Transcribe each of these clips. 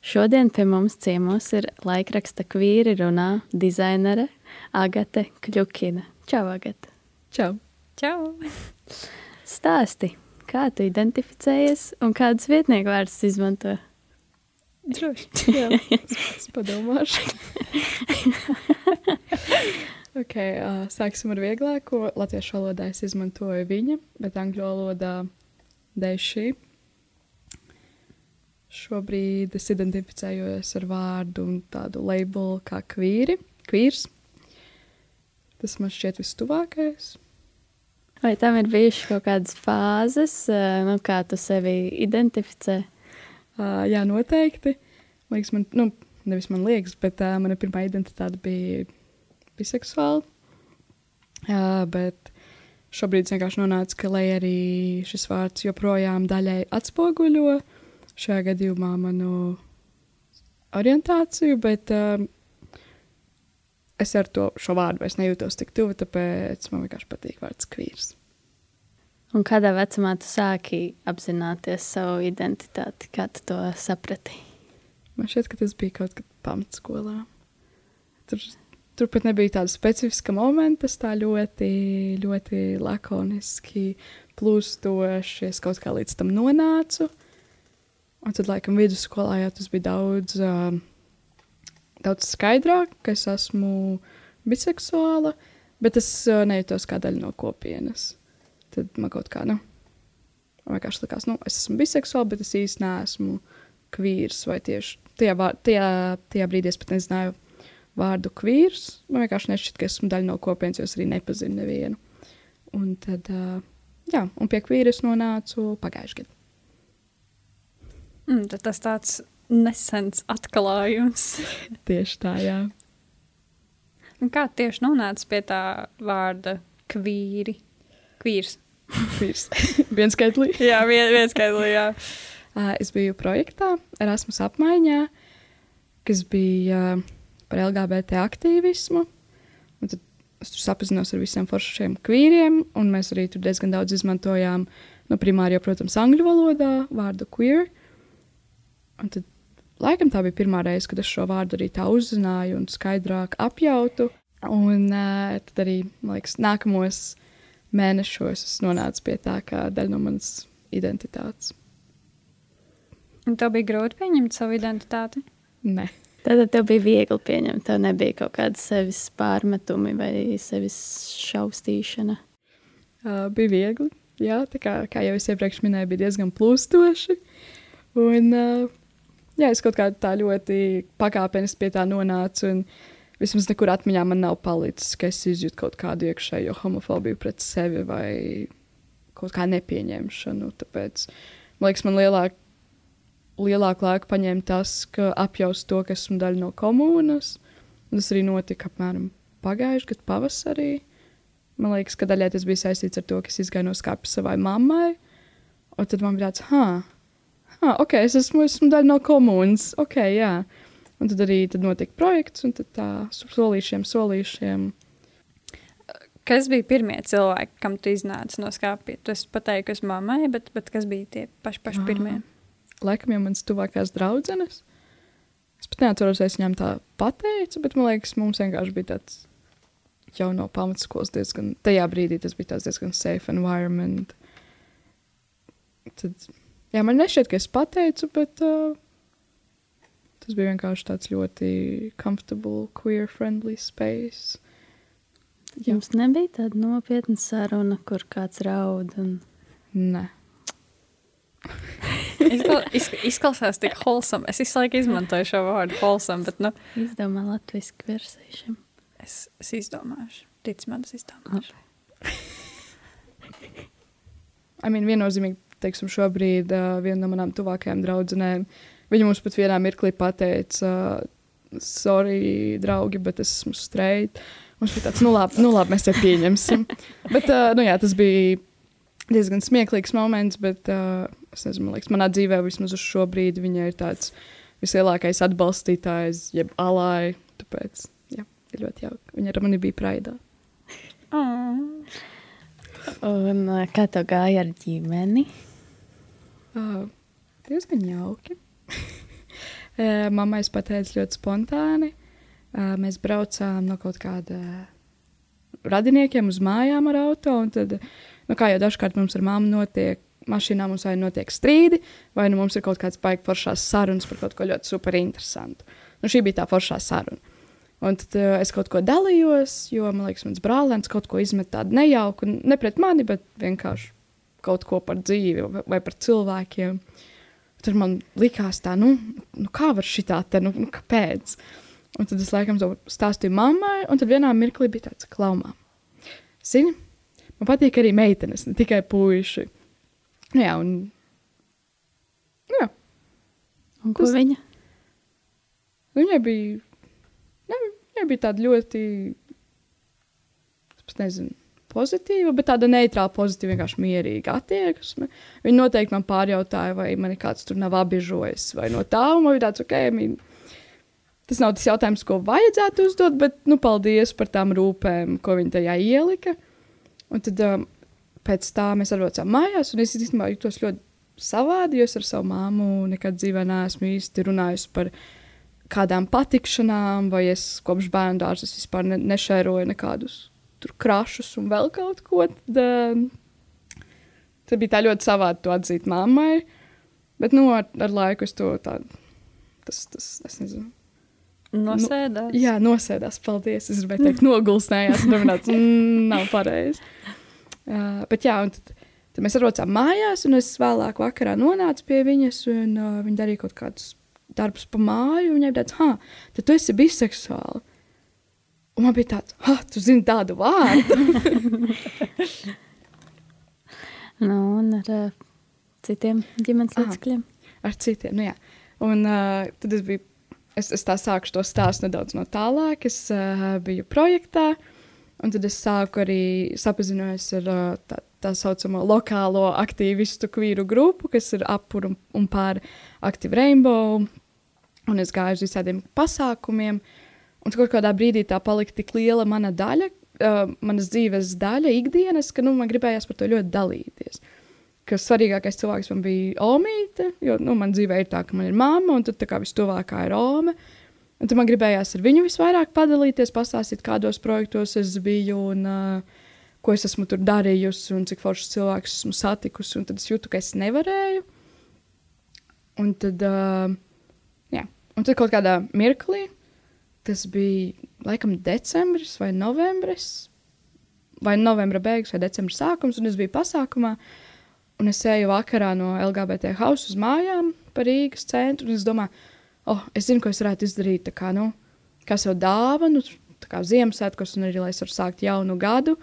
Šodien pie mums ciemos ir laikraksta kvīri runā dizainere Agate Kļukina. Čau, Agate! Čau! Čau. Stāsti, kā tu identificējies un kādus vietnieku vārdus izmanto? Droši. Jā, es padomāšu. okay, uh, sāksim ar vieglāko. Latviešu valodā es izmantoju viņa, bet angļu valodā dēļ šī. Šobrīd es identificējos ar vārdu un tādu labelu kā kvīri, kvīrs. Tas man šķiet vistuvākais. Vai tam ir bijušas kaut kādas fāzes, eh, nu, kā tu sevi identificē? Uh, jā, noteikti. Man liekas, man, nu, nevis man liekas, bet uh, mana pirmā identitāte bija biseksuāla. Uh, bet šobrīd es vienkārši nonācu, ka, lai arī šis vārds joprojām daļai atspoguļo uh, šajā gadījumā manu orientāciju, bet um, es ar to šo vārdu vairs nejūtos tik tuvu, tāpēc man vienkārši patīk vārds kvīrs. Un kādā vecumā tu sāki apzināties savu identitāti? Kā tu to saprati? Man šķiet, ka tas bija kaut kad pamatskolā. Tur, tur pat nebija tāda specifiska momenta, tas tā ļoti, ļoti lakoniski plūstoši. Es kaut kā līdz tam nonācu. Un tad, laikam, vidusskolā jā, tas bija daudz, uh, daudz skaidrāk, ka es esmu biseksuāla, bet es uh, nejūtos kā daļa no kopienas. Tad man kaut kā, nu, vienkārši likās, nu, es esmu biseksuāla, bet es īsti neesmu kvīrs vai tieši tajā, tajā, tajā brīdī es pat nezināju vārdu kvīrs. Man vienkārši nešķiet, ka esmu daļa no kopienas, jo es arī nepazinu nevienu. Un tad, uh, jā, un pie kvīra es nonācu pagājušajā gadā. Mm, tas tāds nesens atklājums. tieši tā, jā. Un kā tieši nonāca pie tā vārda kvīri? Kvīrs. Kvīrs. viens skaitlī. jā, vien, viens skaitlī, jā. Uh, es biju projektā Erasmus apmaiņā, kas bija uh, par LGBT aktīvismu. Un tad es tur sapazinos ar visiem foršiem kvīriem, un mēs arī tur diezgan daudz izmantojām, nu, primāri jau, protams, angļu valodā vārdu queer. Uh, Un tad, laikam, tā bija pirmā reize, kad es šo vārdu arī tā uzzināju un skaidrāk apjautu. Un uh, tad arī, man liekas, nākamos mēnešos es nonācu pie tā, kā daļa no manas identitātes. Un tev bija grūti pieņemt savu identitāti? Nē. Tad tev bija viegli pieņemt. Tev nebija kaut kāda sevis pārmetumi vai sevis šausmīšana. Uh, bija viegli. Jā, tā kā, kā jau es iepriekš minēju, bija diezgan plūstoši. Un, uh, jā, es kaut kā tā ļoti pakāpeniski pie tā nonācu. Un vismaz nekur atmiņā man nav palicis, ka es izjūtu kaut kādu iekšējo homofobiju pret sevi vai kaut kā nepieņemšanu. Tāpēc man liekas, man lielāk, lielāku laiku paņēma tas, ka apjaust to, ka esmu daļa no komunas. Tas arī notika apmēram pagājušajā gadā pavasarī. Man liekas, ka daļai tas bija saistīts ar to, ka es izgāju no skāpes savai mammai. Un tad man bija tāds, ah, ah, ok, es esmu, esmu daļa no komunas. Ok, jā. Un tad arī tad notika projekts, un tā solīšiem, solīšiem. Kas bija pirmie cilvēki, kam tu iznāci no skāpja? Tu pateiksi, kas mammai, bet, bet kas bija tie paši, paši pirmie? Laikam jau manas tuvākās draudzenes. Es pat neatceros, es viņām tā pateicu, bet man liekas, mums vienkārši bija tāds jau no pamatskolas diezgan, tajā brīdī tas bija diezgan safe environment. Tad Jā, man nešķiet, ka es pateicu, bet uh, tas bija vienkārši tāds ļoti comfortable, queer friendly space. Jā. Jums nebija tāda nopietna saruna, kur kāds raud? Un... Nē. Izklausās tik wholesome. Es visu laiku izmantoju šo vārdu wholesome, bet, nu. Izdomā latviski versiju šim. Es, es izdomāšu. Tic man, es izdomāšu. I mean, viennozīmīgi teiksim, šobrīd uh, viena no manām tuvākajām draudzenēm Viņa mums pat vienā mirklī pateica, uh, sorry, draugi, bet es esmu streit. Mums bija tāds, nu labi, nu labi mēs te pieņemsim. bet, uh, nu jā, tas bija diezgan smieklīgs moments, bet uh, es nezinu, man liekas, manā dzīvē vismaz uz šo brīdi viņa ir tāds vislielākais atbalstītājs, jeb alāja. Tāpēc, jā, ir ļoti jauki. Viņa ar mani bija praidā. Mm. Un kā tev gāja ar ģimeni? Uh, diezgan jauki. Mammai es pateicu ļoti spontāni. Uh, mēs braucām no kaut kāda radiniekiem uz mājām ar auto. Tad, nu, kā jau dažkārt mums ar māmu notiek, mašīnā mums vai notiek strīdi, vai nu mums ir kaut kāds baigts foršās sarunas par kaut ko ļoti superinteresantu. Nu, šī bija tā foršā saruna. Un tad uh, es kaut ko dalījos, jo man liekas, mans brālēns kaut ko izmet tādu nejauku, ne pret mani, bet vienkārši kaut ko par dzīvi vai par cilvēkiem. Tur man likās, tā, nu, nu kā var šī tā, nu, nu, kāpēc? Un tad es laikam to stāstīju mammai, un tad vienā mirklī bija tāds klaumā. Zini, man patīk arī meitenes, ne tikai puiši. Nu, jā, un. Nu, jā. Un ko tas, viņa? Viņai bija. Ne, viņai bija tāda ļoti. Es nezinu pozitīva, bet tāda neitrāla, pozitīva, vienkārši mierīga attieksme. Viņa noteikti man pārjautāja, vai man kāds tur nav apbežojis, vai no tā, un man bija tāds, ok, mīn. tas nav tas jautājums, ko vajadzētu uzdot, bet, nu, paldies par tām rūpēm, ko viņa tajā ielika. Un tad um, pēc tā mēs atbraucām mājās, un es īstenībā jutos ļoti savādi, jo es ar savu māmu nekad dzīvē neesmu īsti runājusi par kādām patikšanām, vai es kopš bērnu dārza vispār ne, nešēroju nekādus tur krašus un vēl kaut ko. Tad, uh, tad bija tā ļoti savādi to atzīt mammai. Bet nu, ar, ar laiku es to tādu, tas, tas, es nezinu. Nosēdās. Nu, jā, nosēdās. Paldies. Es gribēju teikt, nogulsnējās. Tāds mm, nav pareizi. Uh, bet jā, un tad, tad mēs atbraucām mājās, un es vēlāk vakarā nonācu pie viņas, un uh, viņa darīja kaut kādus darbus pa māju. Viņai bija tāds, ah, tad tu esi biseksuāli. Un man bija tāds, ah, tu zini tādu vārdu. nu, un ar uh, citiem ģimenes locekļiem. Ar citiem, nu jā. Un uh, tad es biju, es, es tā sāku to stāstu nedaudz no tālāk. Es uh, biju projektā, un tad es sāku arī sapazinos ar uh, tā, tā saucamo lokālo aktīvistu kvīru grupu, kas ir apur un, un pār Active Rainbow. Un es gāju uz visādiem pasākumiem. Uh, Un kaut kādā brīdī tā palika tik liela mana daļa, uh, manas dzīves daļa, ikdienas, ka nu, man gribējās par to ļoti dalīties. Kas svarīgākais cilvēks man bija Omīte, jo nu, man dzīvē ir tā, ka man ir mamma, un tad kā vistuvākā ir Ome. Un tad man gribējās ar viņu visvairāk padalīties, pastāstīt, kādos projektos es biju un uh, ko es esmu tur darījusi, un cik foršs cilvēks esmu satikusi. Un tad es jūtu, ka es nevarēju. Un tad, uh, jā, un tad kaut kādā mirklī tas bija laikam decembris vai novembris, vai novembra beigas vai decembra sākums, un es biju pasākumā. Un es eju vakarā no LGBT hausa uz mājām pa Rīgas centru, un es domāju, oh, es zinu, ko es varētu izdarīt, tā kā, nu, kā sev dāvanu, tā kā Ziemassvētkos, un arī, lai es varu sākt jaunu gadu.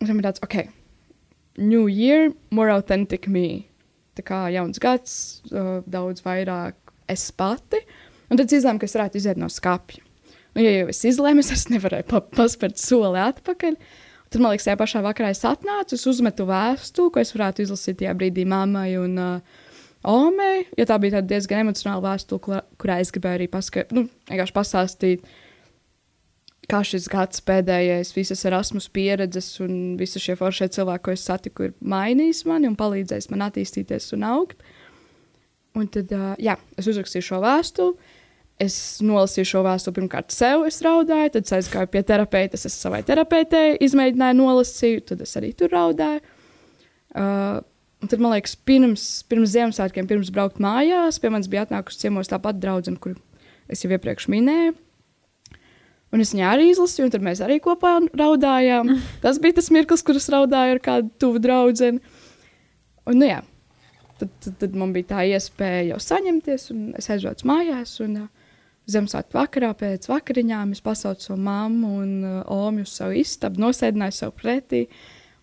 Un tam ir tāds, ok, New Year, more authentic me. Tā kā jauns gads, uh, daudz vairāk es pati. Uh, Un tad izlēmu, ka es varētu iziet no skapja. Nu, ja jau es izlēmu, es nevarēju pa paspērt soli atpakaļ. Tad, man liekas, tajā pašā vakarā es atnācu, es uzmetu vēstuli, ko es varētu izlasīt tajā brīdī mammai un uh, Omei. Jo tā bija diezgan emocionāla vēstule, kur, kurā es gribēju arī paskatīt, nu, pastāstīt, kā šis gads pēdējais, visas Erasmus pieredzes un visi šie foršie cilvēki, ko es satiku, ir mainījis mani un palīdzējis man attīstīties un augt. Un tad, uh, jā, es uzrakstīju šo vēstuli Es nolasīju šo vēstuli pirmkārt sev, es raudāju, tad aizgāju pie terapeita, es savai terapeitei izmēģināju, nolasīju, tad es arī tur raudāju. Uh, tad, man liekas, pirms, pirms Ziemassvētkiem, pirms braukt mājās, pie manis bija atnākusi ciemos tā pati draudzene, kur es jau iepriekš minēju. Un es viņu arī izlasīju, un tad mēs arī kopā raudājām. Tas bija tas mirklis, kurus raudāju ar kādu tuvu draugu. Un, nu, jā, tad, tad, tad man bija tā iespēja jau saņemties, un es aizbraucu mājās. Un, uh, Ziemassvētku vakarā pēc vakariņām es pasaucu savu mammu un uh, omu uz savu istabu, nosēdināju sev pretī.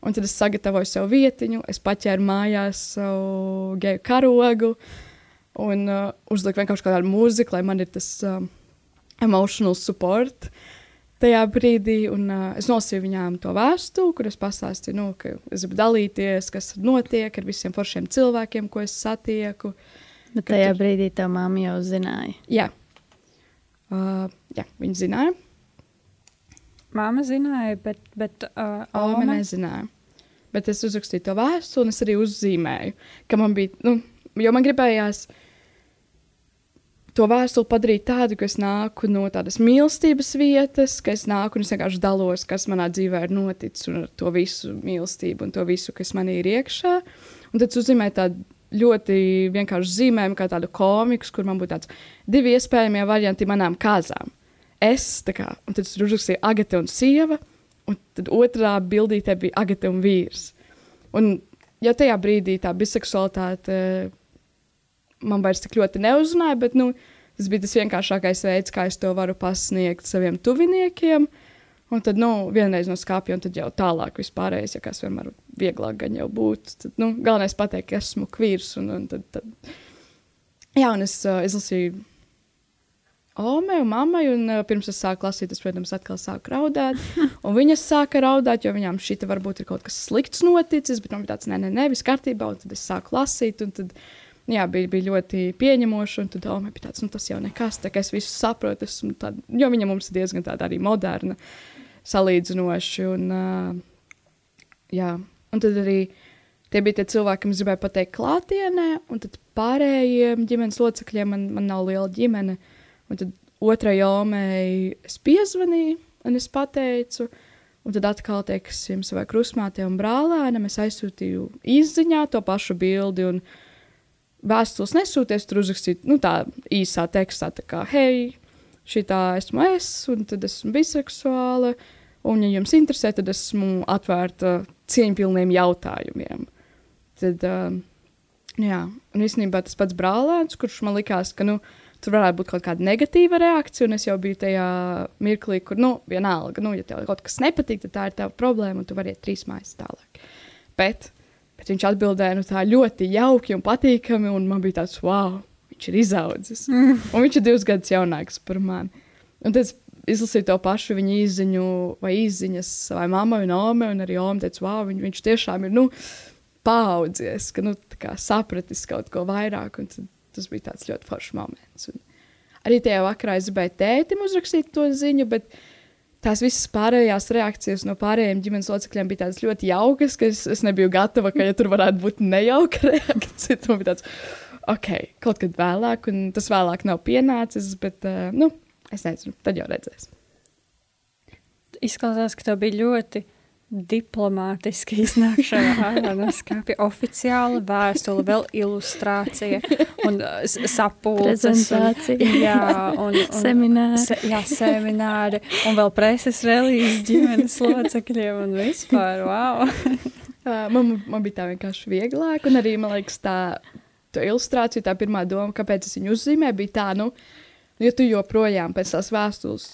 Un tad es sagatavoju sev vietiņu, es paķēru mājās savu geju karogu. un uh, uzlika vienkārši kādu mūziku, lai man ir tas um, emotional support. Tajā brīdī, un uh, es nosīju viņām to vēstuli, kur es pastāstīju, nu, ka es gribu dalīties, kas notiek ar visiem foršiem cilvēkiem, ko es satieku. Bet tajā tur... brīdī tā mamma jau zināja. Jā, uh, jā viņa zināja. Māma zināja, bet, bet uh, Alma nezināja. Bet es uzrakstīju to vēstuli, un es arī uzzīmēju, ka man bija, nu, jo man gribējās to vēstuli padarīt tādu, ka es nāku no tādas mīlestības vietas, ka es nāku un es vienkārši dalos, kas manā dzīvē ir noticis, un to visu mīlestību un to visu, kas manī ir iekšā. Un tad uzzīmēju tādu ļoti vienkārši zīmējumu, kā tādu komiku, kur man būtu tāds divi iespējamie varianti manām kāzām. Es, kā, un tad tur uzrakstīju Agate un sieva, un tad otrā bildītē bija Agate un vīrs. Un jau tajā brīdī tā biseksualitāte man vairs tik ļoti neuzrunāja, bet nu, tas bija tas vienkāršākais veids, kā es to varu pasniegt saviem tuviniekiem. Un tad, nu, vienreiz no skāpja, un tad jau tālāk vispārējais, ja kas vienmēr vieglāk gan jau būtu. Tad, nu, galvenais pateikt, ka esmu kvīrs, un, un tad, tad, jā, un es uh, izlasīju Ome un mammai, un uh, pirms es sāku lasīt, es, protams, atkal sāku raudāt. Un viņas sāka raudāt, jo viņām šī varbūt ir kaut kas slikts noticis, bet man bija tāds, nē, nē, nē, viss kārtībā, un tad es sāku lasīt, un tad, uh, jā, bija, bija ļoti pieņemoša. Un tad Doma bija tāds, nu, tas jau nekas, tā kā es visu saprotu. Tād, jo viņa mums ir diezgan tāda arī moderna, salīdzinoši. Un, uh, jā, un tad arī tie bija tie cilvēki, kam es gribēju pateikt klātienē, un tad pārējiem ģimenes locekļiem man, man nav liela ģimene. Un tad otrai jomai es piezvanīju, un es pateicu. Un tad atkal, teiksim, savai krustmātei un brālēnam es aizsūtīju izziņā to pašu bildi. Un, uh, vēstules nesūties, tur uzrakstīt nu, tā īsā tekstā, tā kā, hei, šī tā esmu es, un tad esmu biseksuāla, un, ja jums interesē, tad esmu atvērta cieņpilniem jautājumiem. Tad, uh, jā, un īstenībā tas pats brālēns, kurš man likās, ka, nu, tur varētu būt kaut kāda negatīva reakcija, un es jau biju tajā mirklī, kur, nu, vienalga, nu, ja tev kaut kas nepatīk, tad tā ir tava problēma, un tu vari iet trīs mājas tālāk. Bet Bet viņš atbildēja nu, tā ļoti jauki un patīkami, un man bija tāds, wow, viņš ir izaudzis. Mm. Un viņš ir divus gadus jaunāks par mani. Un tad izlasīju to pašu viņa izziņu vai izziņas savai mammai un omai, un arī oma teica, wow, viņ, viņš tiešām ir, nu, paaudzies, ka, nu, sapratis kaut ko vairāk, tas bija tāds ļoti foršs moments. Un arī tajā vakarā es gribēju tētim uzrakstīt to ziņu, bet tās visas pārējās reakcijas no pārējiem ģimenes locekļiem bija tādas ļoti jaukas, ka es, es nebiju gatava, ka ja tur varētu būt nejauka reakcija. Tas bija tāds, ok, kaut kad vēlāk, un tas vēlāk nav pienācis, bet, uh, nu, es nezinu, tad jau redzēs. Izskatās, ka tev bija ļoti diplomātiski iznākšana no skāpja, oficiāla vēstule, vēl ilustrācija un uh, sapulces. Un, jā, un, un semināri. Se, jā, semināri, un vēl preses relīzes ģimenes locekļiem un vispār, wow. Uh, man, man bija tā vienkārši vieglāk, un arī, man liekas, tā, tā ilustrācija, tā pirmā doma, kāpēc es viņu uzzīmēju, bija tā, nu, ja tu joprojām pēc tās vēstules,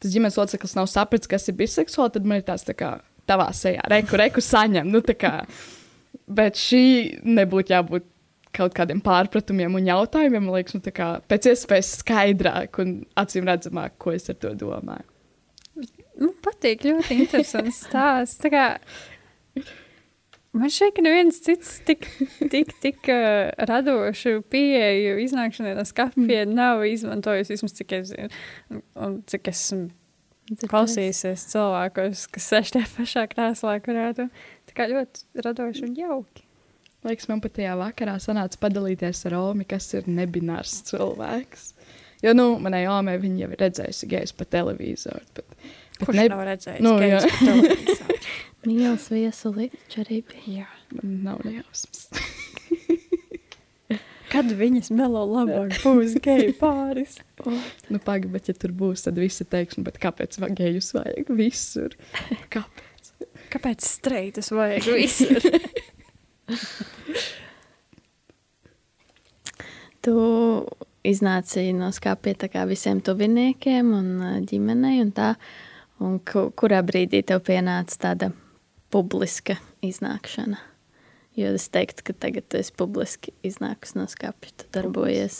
tas ģimenes loceklis nav sapratis, kas ir biseksuāli, tad man ir tāds tā kā, tavā sejā, reku, reku saņem. Nu, bet šī nebūtu jābūt kaut kādiem pārpratumiem un jautājumiem, man liekas, nu, kā, pēc iespējas skaidrāk un acīm redzamāk, ko es ar to domāju. Man patīk ļoti interesants stāsts. Kā, man šeit neviens cits tik, tik, tik uh, radošu pieeju iznākšanai no skapja mm. nav izmantojis, vismaz cik es zinu, un, un cik esmu klausīsies cilvēkus, kas sēž tajā pašā krēslā, kurētu tā kā ļoti radoši un jauki. Liekas, man pat tajā vakarā sanāca padalīties ar Omi, kas ir nebinārs cilvēks. Jo, nu, manai Omei viņa jau ir redzējusi gejs pa televizoru. Bet, bet Kurš ne... nav redzējis nu, televizoru? Mīls viesuli, arī bija. Jā. Man nav nejausmas. Kad viņas melo labāk būs geju pāris? Oh. Nu, pagaidi, bet ja tur būs, tad visi teiks, nu, kāpēc gejus vajag visur? Kāpēc? Kāpēc streitas vajag visur? tu iznāci no skāpja kā visiem tuviniekiem un ģimenei un tā, un kurā brīdī tev pienāca tāda publiska iznākšana? Jo es teiktu, ka tagad tu esi publiski iznākusi no skapja, tu darbojies.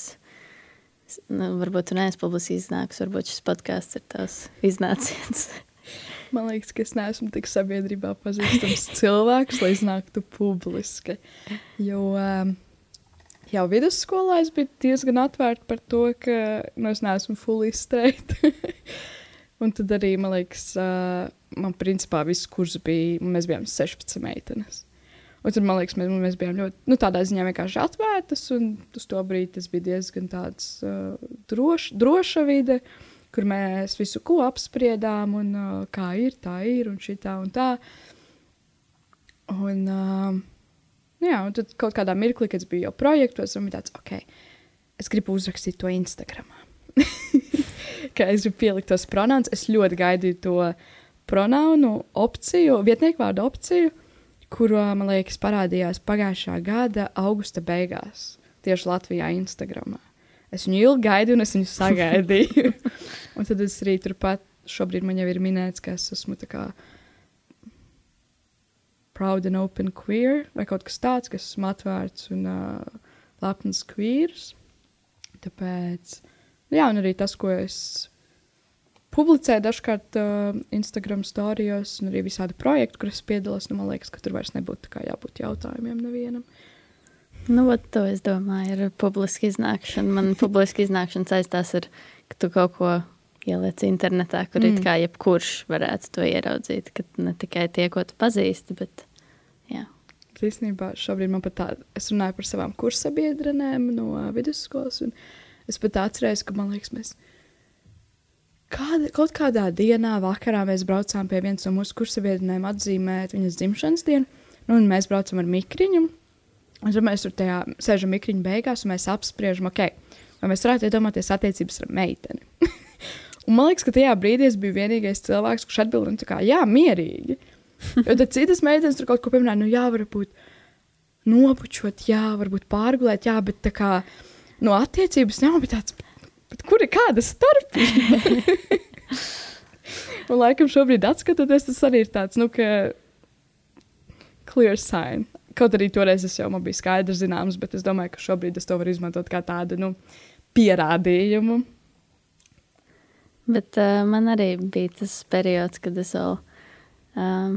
Nu, varbūt tu neesi publiski iznākusi, varbūt šis podkāsts ir tavs iznāciens. Man liekas, ka es neesmu tik sabiedrībā pazīstams cilvēks, lai iznāktu publiski. Jo um, jau vidusskolā es biju diezgan atvērta par to, ka nu, es neesmu fully straight. Un tad arī, man liekas, uh, man principā viss kurs bija, mēs bijām 16 meitenes. Un tad, man liekas, mēs, mēs bijām ļoti, nu, tādā ziņā vienkārši atvērtas, un uz to brīdi tas bija diezgan tāds uh, droš, droša vide. Kur mēs visu ko apspriedām, un uh, kā ir, tā ir, un šī tā un tā. Un, uh, jā, un tad kaut kādā mirklī, kad es biju jau projektos, man bija tāds, ok, es gribu uzrakstīt to Instagram. Kā es gribu pielikt tos pronaunus, es ļoti gaidīju to pronaunu opciju, vietnieku vārdu opciju, kuru, man liekas, parādījās pagājušā gada augusta beigās, tieši Latvijā, Instagramā. Es viņu ilgi gaidīju, un es viņu sagaidīju. un tad es arī turpat, šobrīd man jau ir minēts, ka es esmu tā kā proud and open queer, vai kaut kas tāds, kas esmu atvērts un uh, lepns queers. Tāpēc, jā, un arī tas, ko es publicēju dažkārt uh, Instagram storijos, un arī visādi projekti, kuros piedalos, nu, man liekas, ka tur vairs nebūtu jābūt jautājumiem nevienam. Uh, Nu, ot, to es domāju, ir publiska iznākšana. Man publiska iznākšana saistās ar, ka tu kaut ko ieliec internetā, kur mm. it kā jebkurš varētu to ieraudzīt. Ka ne tikai tie, ko tu pazīsti, bet jā. Īstenībā šobrīd man pat tā, es runāju par savām kursabiedrenēm no vidusskolas, un es pat atceros, ka man liekas, mēs kāda, kaut kādā dienā, vakarā mēs braucām pie vienas no mūsu kursabiedrenēm atzīmēt viņas dzimšanas dienu, nu, un mēs braucam ar mikriņu. Un tad mēs tur tajā sēžam mikriņu beigās, un mēs apspriežam, okay, vai mēs varētu iedomāties attiecības ar meiteni. un man liekas, ka tajā brīdī es biju vienīgais cilvēks, kurš atbildēja, kā, jā, mierīgi. Jo tad citas meitenes tur kaut ko pieminēja, nu, jā, varbūt nopučot, jā, varbūt pārgulēt, jā, bet tā kā no attiecības nav tāds, bet, kur ir kāda starpība? un laikam šobrīd atskatoties, tas arī ir tāds, nu, ka clear sign. Kaut arī toreiz es jau man biju skaidrs, zināms, bet es domāju, ka šobrīd es to varu izmantot kā tādu nu, pierādījumu. Bet uh, man arī bija tas periods, kad es vēl um,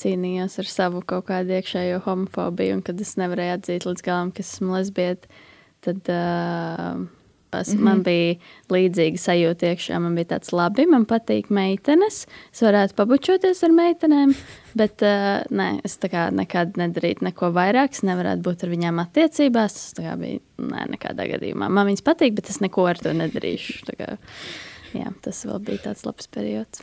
cīnījos ar savu kaut kādu iekšējo homofobiju, un kad es nevarēju atzīt līdz galam, ka esmu lesbieta. Tad uh, grupās. Mm -hmm. Man bija līdzīga sajūta iekšā. Man bija tāds, labi, man patīk meitenes. Es varētu pabučoties ar meitenēm, bet uh, nē, es nekad nedarītu neko vairāk. Es nevarētu būt ar viņām attiecībās. Tas bija nē, nekādā gadījumā. Man viņas patīk, bet es neko ar to nedarīšu. Kā, jā, tas vēl bija tāds labs periods.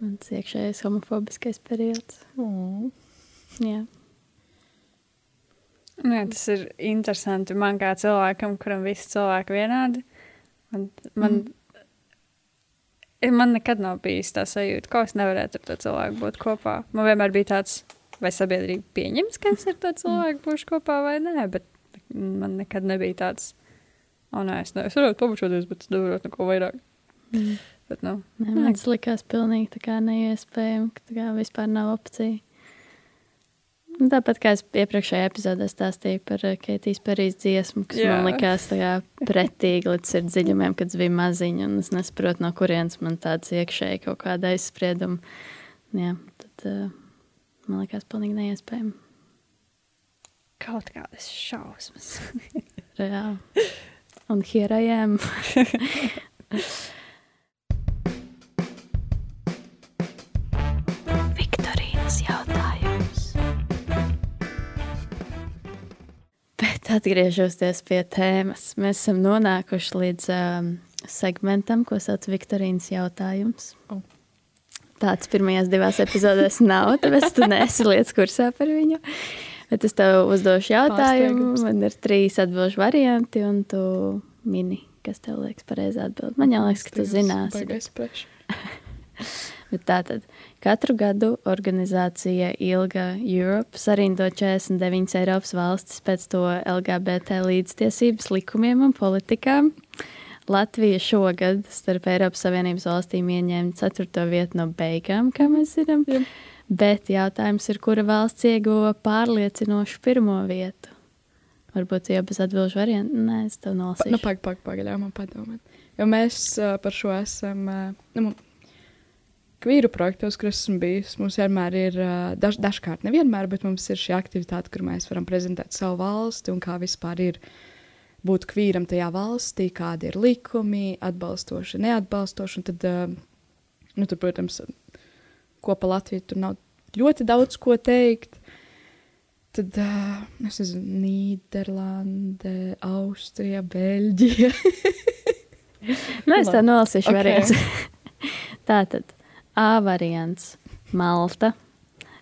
Mans iekšējais homofobiskais periods. Mm. Jā. Jā, tas ir interesanti. Man kā cilvēkam, kuram visi cilvēki vienādi, man, man, mm. man nekad nav bijis tā sajūta, ka es nevarētu ar to cilvēku būt kopā. Man vienmēr bija tāds, vai sabiedrība pieņems, ka es ar to cilvēku būšu kopā vai nē, bet man nekad nebija tāds, o nē, es, ne, es varētu pabučoties, bet es nevaru neko vairāk. Mm. Bet, nu, nē, man tas likās pilnīgi neiespējami, ka tā kā vispār nav opcija. Tāpat kā es iepriekšējā epizodē stāstīju par eh, Keitijas Parīzes dziesmu, kas Jā. man likās pretīgi līdz sirds dziļumiem, kad es biju maziņa, un es nesaprotu, no kurienes man tāds iekšēji kaut kāda aizsprieduma. Jā, tad uh, man likās pilnīgi neiespējami. Kaut kādas šausmas. Reāli. Un here I am. Atgriežoties pie tēmas, mēs esam nonākuši līdz um, segmentam, ko sauc Viktorīnas jautājums. Oh. Tāds pirmajās divās epizodēs nav, tāpēc tu neesi lietas kursā par viņu. Bet es tev uzdošu jautājumu, man ir trīs atbildžu varianti, un tu mini, kas tev liekas pareizi atbild. Man jau liekas, ka tu zināsi. Bet... bet tā tad Katru gadu organizācija Ilga Europe sarindo 49 Eiropas valstis pēc to LGBT līdztiesības likumiem un politikām. Latvija šogad starp Eiropas Savienības valstīm ieņēma 4. vietu no beigām, kā mēs zinām. Jā. Bet jautājums ir, kura valsts ieguva pārliecinošu pirmo vietu? Varbūt jau bez atbildžu variantu. Nē, es tev nolasīšu. Nu, pagaidi, pagaidi, man padomāt. Jo mēs uh, par šo esam. Uh, nu, Kvīru projektos, kur esmu bijis, mums vienmēr ir, daž, dažkārt nevienmēr, bet mums ir šī aktivitāte, kur mēs varam prezentēt savu valsti un kā vispār ir būt kvīram tajā valstī, kādi ir likumi, atbalstoši, neatbalstoši. Un tad, nu, tur, protams, kopā Latvija tur nav ļoti daudz ko teikt. Tad, es nezinu, Nīderlande, Austrija, Beļģija. nu, es tā nolasīšu okay. variants. tā tad A variants - Malta,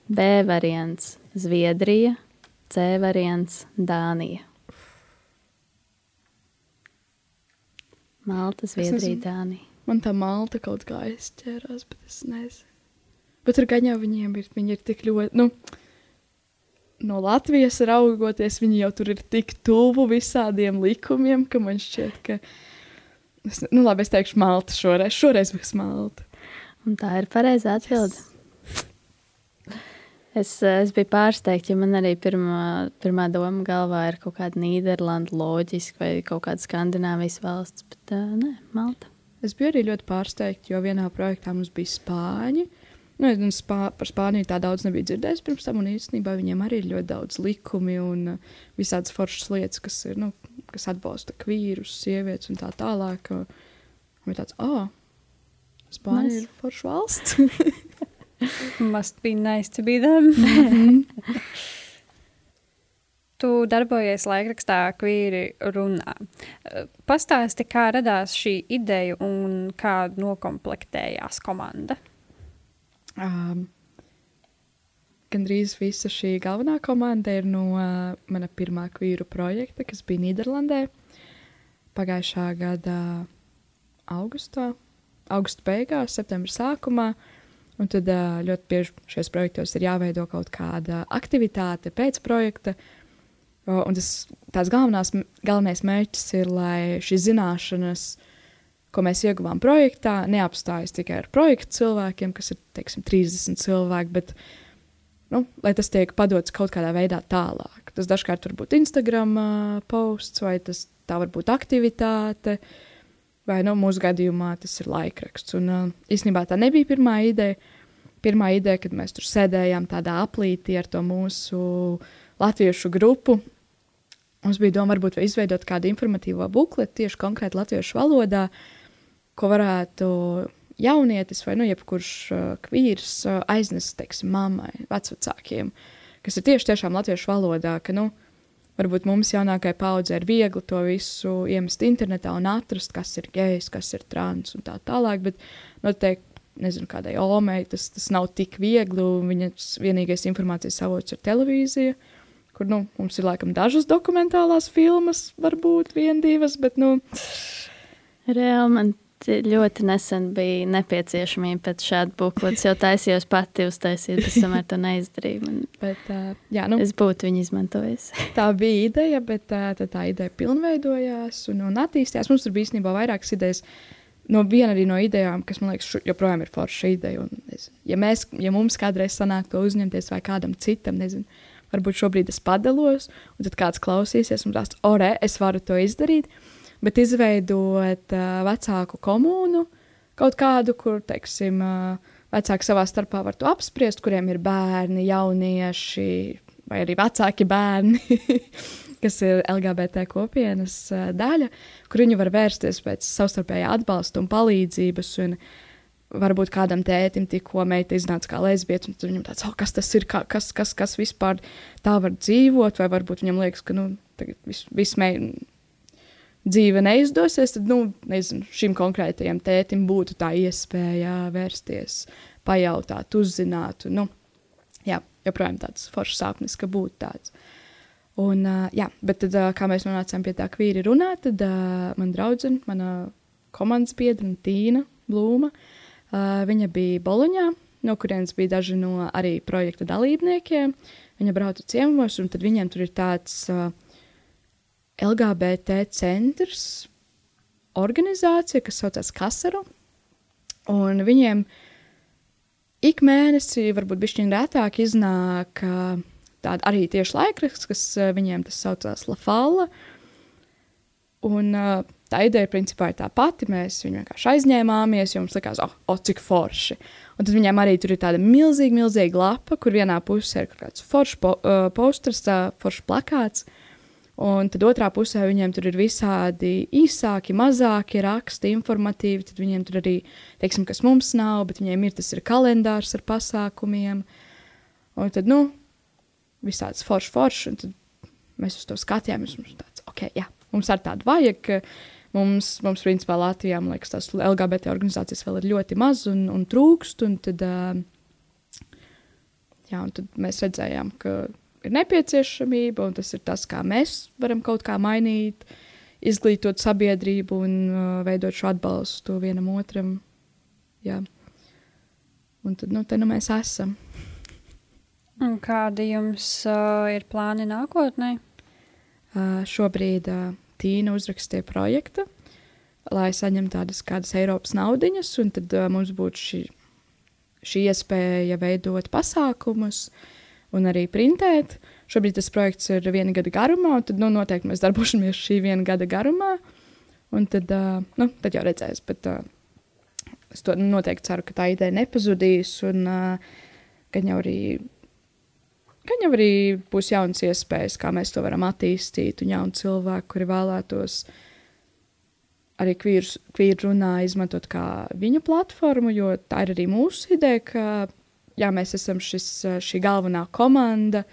B variants - Zviedrija, C variants - Dānija. Malta, Zviedrija, Dānija. Man tā malta kaut kā aizķērās, bet es nezinu. Bet tur gan jau viņiem ir, viņi ir tik ļoti. Nu, no Latvijas raugoties, viņi jau tur ir tik tuvu visādiem likumiem, ka man šķiet, ka. Es, nu, labi, es teikšu, Malta šoreiz. Šoreiz būs Malta. Un tā ir pareizā atbilde. Es, es biju pārsteigta, jo man arī pirmā, pirmā doma galvā ir kaut kāda Nīderlanda, loģiski, vai kaut kāda Skandināvijas valsts, bet uh, nē, Malta. Es biju arī ļoti pārsteigta, jo vienā projektā mums bija spāņi. Nu, es spā, par Spāniju tā daudz nebiju dzirdējis pirms tam, un īstenībā viņiem arī ir ļoti daudz likumi un uh, visādas foršas lietas, kas, ir, nu, kas atbalsta kvīrus, sievietes un tā tālāk. Un tāds, oh, Spānija nice. ir forša valsts. Must be nice to be them. tu darbojies laikrakstā Kvīri runā. Pastāsti, kā radās šī ideja un kā nokomplektējās komanda? Um, gandrīz visa šī galvenā komanda ir no uh, mana pirmā kvīru projekta, kas bija Nīderlandē pagājušā gada augustā augusta beigās, septembra sākumā. Un tad ļoti bieži šajos projektos ir jāveido kaut kāda aktivitāte pēc projekta. Un tas tās galvenās, galvenais mērķis ir, lai šīs zināšanas, ko mēs ieguvām projektā, neapstājas tikai ar projektu cilvēkiem, kas ir teiksim, 30 cilvēki, bet nu, lai tas tiek padots kaut kādā veidā tālāk. Tas dažkārt var būt Instagram posts vai tas tā var būt aktivitāte. Uh, vai nu, mūsu gadījumā tas ir laikraksts. Un uh, īstenībā tā nebija pirmā ideja. Pirmā ideja, kad mēs tur sēdējām tādā aplītī ar to mūsu latviešu grupu. Mums bija doma, varbūt izveidot kādu informatīvo bukletu tieši konkrēti latviešu valodā, ko varētu jaunietis vai nu, jebkurš uh, kvīrs uh, aiznest, teiksim, mammai, vecākiem, kas ir tieši tiešām latviešu valodā. Ka, nu, uh, varbūt mums jaunākajai paudzei ir viegli to visu iemest internetā un atrast, kas ir gejs, kas ir trans un tā tālāk. Bet noteikti, nezinu, kādai omei tas, tas nav tik viegli. Viņas vienīgais informācijas avots ir televīzija, kur nu, mums ir laikam dažas dokumentālās filmas, varbūt viena, divas, bet nu. Reāli man ļoti nesen bija nepieciešamība pēc šāda bukleta. Jau taisījos pati uztaisīt, bet tomēr to neizdarīju. Man, bet, uh, jā, nu, es būtu viņu izmantojis. tā bija ideja, bet uh, tā ideja pilnveidojās un, un attīstījās. Mums tur bija īstenībā vairākas idejas. No viena arī no idejām, kas man liekas, joprojām ir forša ideja. Nezinu, ja, mēs, ja mums kādreiz sanāk to uzņemties vai kādam citam, nezinu, varbūt šobrīd es padalos, un tad kāds klausīsies un tās, ore, es varu to izdarīt. Uh, bet izveidot uh, vecāku komunu, kaut kādu, kur, teiksim, uh, vecāki savā starpā var to apspriest, kuriem ir bērni, jaunieši vai arī vecāki bērni. kas ir LGBT kopienas uh, daļa, kur viņi var vērsties pēc savstarpējā atbalsta un palīdzības. Un varbūt kādam tētim tikko meita iznāca kā lesbieta, un viņam tāds, oh, kas tas ir, kā, kas, kas, kas vispār tā var dzīvot, vai varbūt viņam liekas, ka nu, viss vis meita dzīve neizdosies, tad, nu, nezinu, šim konkrētajam tētim būtu tā iespēja vērsties, pajautāt, uzzināt. Un, nu, jā, joprojām tāds foršs sapnis, ka būtu tāds. Un, uh, jā, bet tad, uh, kā mēs nonācām pie tā kvīri runāt, tad uh, man draudzene, mana komandas biedra Tīna Blūma, uh, viņa bija Boloņā, no kurienes bija daži no arī projekta dalībniekiem. Viņa brauca ciemos, un tad viņiem tur ir tāds uh, LGBT centrs, organizācija, kas saucas Kasaru. Un viņiem ik mēnesī, varbūt bišķiņ retāk iznāk uh, tāda arī tieši laikraksts, kas uh, viņiem tas saucās Lafala. Un uh, tā ideja principā ir tā pati. Mēs viņu vienkārši aizņēmāmies, jo mums likās, oh, oh cik forši. Un tad viņiem arī tur ir tāda milzīga, milzīga lapa, kur vienā pusē ir kaut kāds foršs po, uh, posters, uh, foršs plakāts. Un tad otrā pusē viņiem tur ir visādi īsāki, mazāki raksti, informatīvi. Tad viņiem tur arī, teiksim, kas mums nav, bet viņiem ir tas ir kalendārs ar pasākumiem. Un tad, nu, visāds foršs, foršs. Un tad mēs uz to skatījāmies. Mums tāds, ok, jā, mums ar tādu vajag. Mums, mums principā, Latvijā, man liekas, tās LGBT organizācijas vēl ir ļoti maz un, un trūkst. Un tad, jā, un tad mēs redzējām, ka ir nepieciešamība, un tas ir tas, kā mēs varam kaut kā mainīt, izglītot sabiedrību un uh, veidot šo atbalstu vienam otram. Jā. Un tad, nu, te nu mēs esam. Un kādi jums uh, ir plāni nākotnē? Uh, šobrīd uh, Tīna uzrakstīja projektu, lai saņemtu tādas kādas Eiropas naudiņas, un tad uh, mums būtu šī, šī iespēja veidot pasākumus, uh, un arī printēt. Šobrīd tas projekts ir viena gada garumā, un tad nu, noteikti mēs darbosimies šī viena gada garumā. Un tad, uh, nu, tad jau redzēs, bet uh, es to noteikti ceru, ka tā ideja nepazudīs. Un uh, gan jau arī. Gan jau arī būs jaunas iespējas, kā mēs to varam attīstīt, un jauni cilvēki, kuri vēlētos arī kvīru runā, izmantot kā viņu platformu, jo tā ir arī mūsu ideja, ka jā, mēs esam šis, šī galvenā komanda.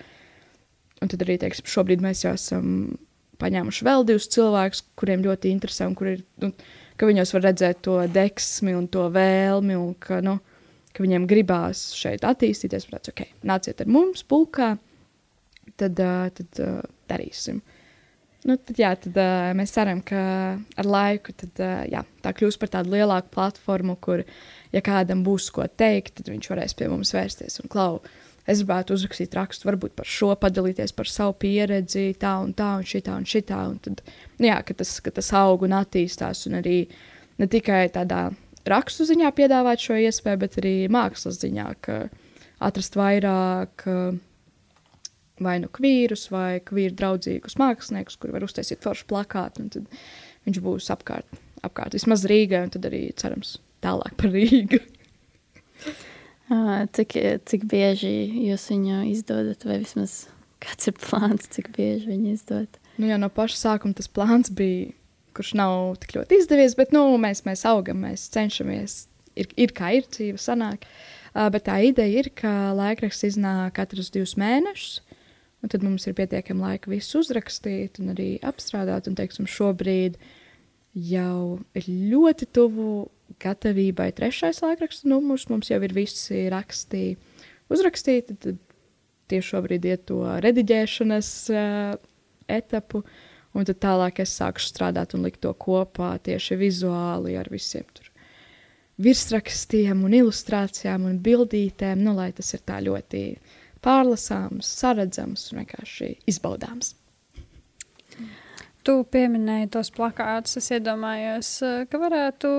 Un tad arī, teiksim, šobrīd mēs jau esam paņēmuši vēl divus cilvēkus, kuriem ļoti interesē, un kur ir, nu, ka viņos var redzēt to deksmi un to vēlmi, un ka, nu, ka viņiem gribās šeit attīstīties. Prāt, ok, nāciet ar mums, pulkā, tad, uh, tad uh, darīsim. Nu, tad, jā, tad uh, mēs ceram, ka ar laiku tad, uh, jā, tā kļūs par tādu lielāku platformu, kur ja kādam būs ko teikt, tad viņš varēs pie mums vērsties un klaut. Es gribētu uzrakstīt rakstu, varbūt par šo, padalīties par savu pieredzi, tā un tā, un šitā un šitā. Un tad, nu jā, ka tas, ka tas aug un attīstās, un arī ne tikai tādā rakstu ziņā piedāvāt šo iespēju, bet arī mākslas ziņā, ka atrast vairāk vai nu kvīrus, vai kvīru draudzīgus māksliniekus, kuri var uztaisīt foršu plakātu, un tad viņš būs apkārt, apkārt vismaz Rīgai, un tad arī cerams tālāk par Rīgu. cik, cik bieži jūs viņu izdodat, vai vismaz kāds ir plāns, cik bieži viņu izdodat? Nu, jau no paša sākuma tas plāns bija, kurš nav tik ļoti izdevies, bet nu, mēs, mēs augam, mēs cenšamies. Ir, ir kā ir dzīve, sanāk. Uh, bet tā ideja ir, ka laikraksts iznāk katrus divus mēnešus, un tad mums ir pietiekami laika visu uzrakstīt un arī apstrādāt. Un, teiksim, šobrīd jau ir ļoti tuvu gatavībai trešais laikraksta numurs. Mums jau ir visi raksti uzrakstīti. Tad tieši šobrīd iet to rediģēšanas uh, etapu. Un tad tālāk es sāku strādāt un likt to kopā tieši vizuāli ar visiem tur virsrakstiem un ilustrācijām un bildītēm, nu, lai tas ir tā ļoti pārlasāms, saredzams un vienkārši izbaudāms. Tu pieminēji tos plakātus. Es iedomājos, eh, ka varētu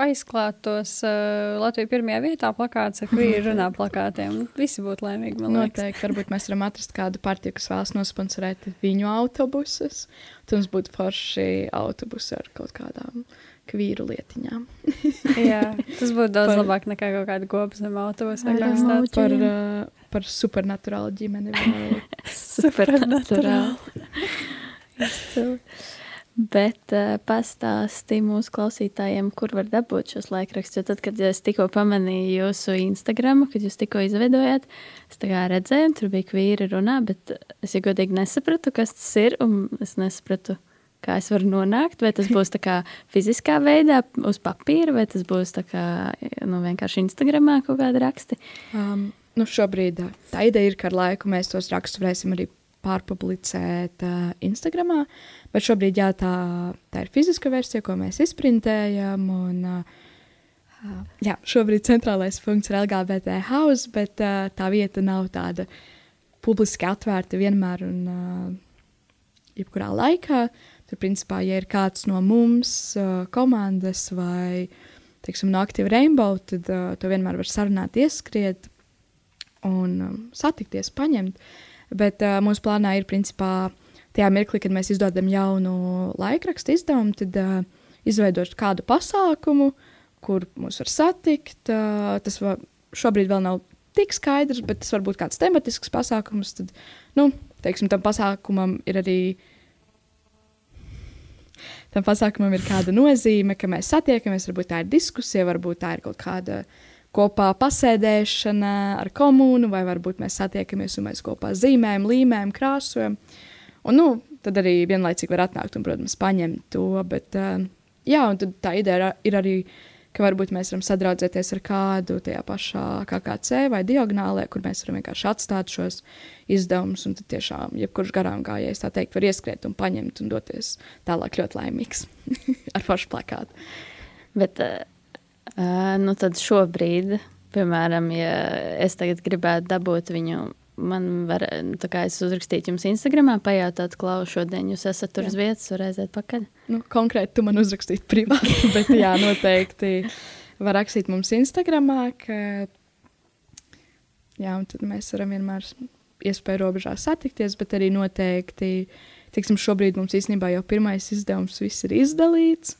aizklāt tos uh, Latvijas pirmajā vietā plakātus ar kvīru runā plakātiem. Visi būtu laimīgi. Noteikti. Varbūt mēs varam atrast kādu partiju, kas vēlas nosponsorēt viņu autobusus. Tad mums būtu forši autobusi ar kaut kādām kvīru lietiņām. Jā, tas būtu daudz par, labāk nekā kaut kāda kopas zem autobusa. Par, uh, par supernaturālu ģimeni. supernaturālu. Bet uh, pastāsti mūsu klausītājiem, kur var dabūt šos laikrakstus. Jo tad, kad es tikko pamanīju jūsu Instagram, kad jūs tikko izveidojāt, es redzēju, tur bija kvīri runā, bet es ja godīgi nesapratu, kas tas ir. Es nesapratu, kā es varu nonākt. Vai tas būs kā fiziskā veidā, uz papīra, vai tas būs kā, nu, vienkārši Instagramā kaut kādi raksti. Um, nu šobrīd tā ideja ir, ka ar laiku mēs tos rakstus varēsim arī pārpublicēt uh, Instagram. Bet šobrīd jā, tā, tā ir fiziska versija, ko mēs izprintējam. Un, uh, jā, šobrīd centrālais punkts ir LGBT house, bet uh, tā vieta nav tāda publiski atvērta vienmēr un uh, jebkurā laikā. Tur, principā, ja ir kāds no mums, komandas vai teiksim, no aktīva rainbow, tad to vienmēr var sarunāt, ieskriet un satikties, paņemt. Bet mūsu plānā ir principā tajā mirklī, kad mēs izdodam jaunu laikrakstu izdevumu, tad uh, izveidot kādu pasākumu, kur mūs var satikt. Uh, tas var, šobrīd vēl nav tik skaidrs, bet tas var būt kāds tematisks pasākums. Tad, nu, teiksim, tam pasākumam ir arī. Tam pasākumam ir kāda nozīme, ka mēs satiekamies. Varbūt tā ir diskusija, varbūt tā ir kaut kāda kopā pasēdēšana ar komunu, vai varbūt mēs satiekamies un mēs kopā zīmējam, līmējam, krāsojam. Un, nu, tad arī vienlaicīgi var atnākt un, protams, paņemt to. Bet, uh, jā, un tā ideja ir arī ka varbūt mēs varam sadraudzēties ar kādu tajā pašā KKC vai diagonālē, kur mēs varam vienkārši atstāt šos izdevumus. Un tad tiešām, jebkurš garām gājējs, tā teikt, var ieskriet un paņemt un doties tālāk ļoti laimīgs ar pašu plakātu. Bet, uh, nu tad šobrīd, piemēram, ja es tagad gribētu dabūt viņu man var, tā kā es uzrakstīju jums Instagramā, pajautāt, Klau, šodien jūs esat tur jā. uz vietas, var aiziet pakaļ? Nu, konkrēti, tu man uzrakstīt privāti, bet jā, noteikti var rakstīt mums Instagramā, ka jā, un tad mēs varam vienmēr iespēju robežās satikties, bet arī noteikti, tiksim, šobrīd mums īstenībā jau pirmais izdevums viss ir izdalīts,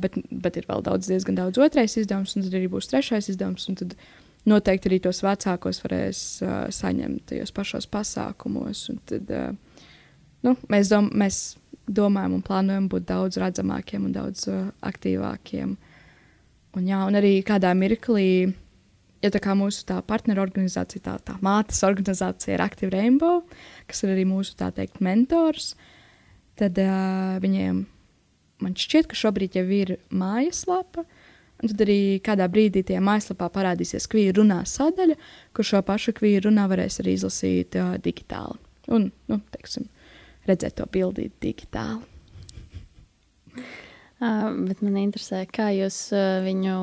bet, bet ir vēl daudz, diezgan daudz otrais izdevums, un tad arī būs trešais izdevums, un tad noteikti arī tos vecākos varēs uh, saņemt tajos pašos pasākumos. Tad, uh, nu, mēs, dom mēs domājam un plānojam būt daudz redzamākiem un daudz uh, aktīvākiem. Un, jā, un arī kādā mirklī, ja tā kā mūsu tā partneru organizācija, tā, tā mātes organizācija ir Active Rainbow, kas ir arī mūsu tā teikt mentors, tad uh, viņiem man šķiet, ka šobrīd jau ir mājaslapa, uh, Un tad arī kādā brīdī tajā mājaslapā parādīsies kvīra runā sadaļa, kur šo pašu kvīra runā varēs arī izlasīt uh, digitāli. Un, nu, teiksim, redzēt to bildīt digitāli. Uh, bet man interesē, kā jūs uh, viņu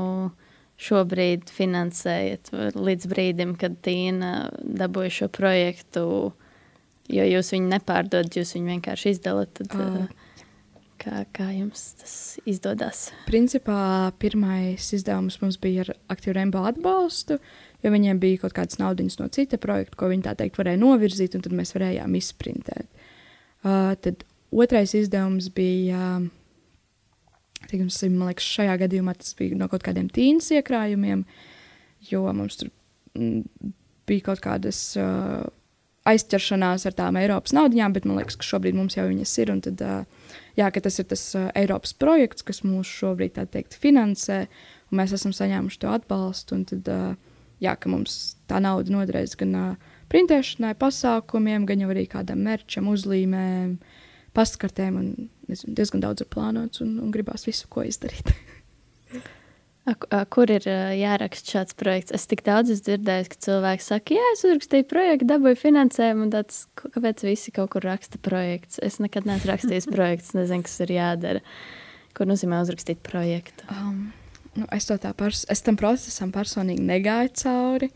šobrīd finansējat līdz brīdim, kad Tīna dabūja šo projektu, jo jūs viņu nepārdodat, jūs viņu vienkārši izdalat. Tad, uh. Kā, kā jums tas izdodas? Principā pirmais izdevums mums bija ar aktīvu Rainbow atbalstu, jo viņiem bija kaut kādas naudas no cita projekta, ko viņi tā teikt varēja novirzīt, un tad mēs varējām izprintēt. Uh, tad otrais izdevums bija, teiksim, man liekas, šajā gadījumā tas bija no kaut kādiem tīnas iekrājumiem, jo mums tur m, bija kaut kādas. Uh, aizķeršanās ar tām Eiropas naudaiņām, bet man liekas, ka šobrīd mums jau viņas ir. Tad, jā, tas ir tas Eiropas projekts, kas mūs šobrīd teikt, finansē, un mēs esam saņēmuši to atbalstu. Tad, jā, ka mums tā nauda noderēs gan printēšanai, pasākumiem, gan arī kādam merčam, uzlīmēm, pastkartēm. Un, nezinu, diezgan daudz ir plānots un, un gribās visu, ko izdarīt. Kur ir jāraksta šāds projekts? Es tik daudz esmu dzirdējis, ka cilvēki saka, jā, es uzrakstīju projektu, dabūju finansējumu, un tāds, kāpēc visi kaut kur raksta projekts? Es nekad neesmu rakstījis projekts, nezinu, kas ir jādara. Ko nozīmē uzrakstīt projektu? Um, nu, es, es tam procesam personīgi negāju cauri,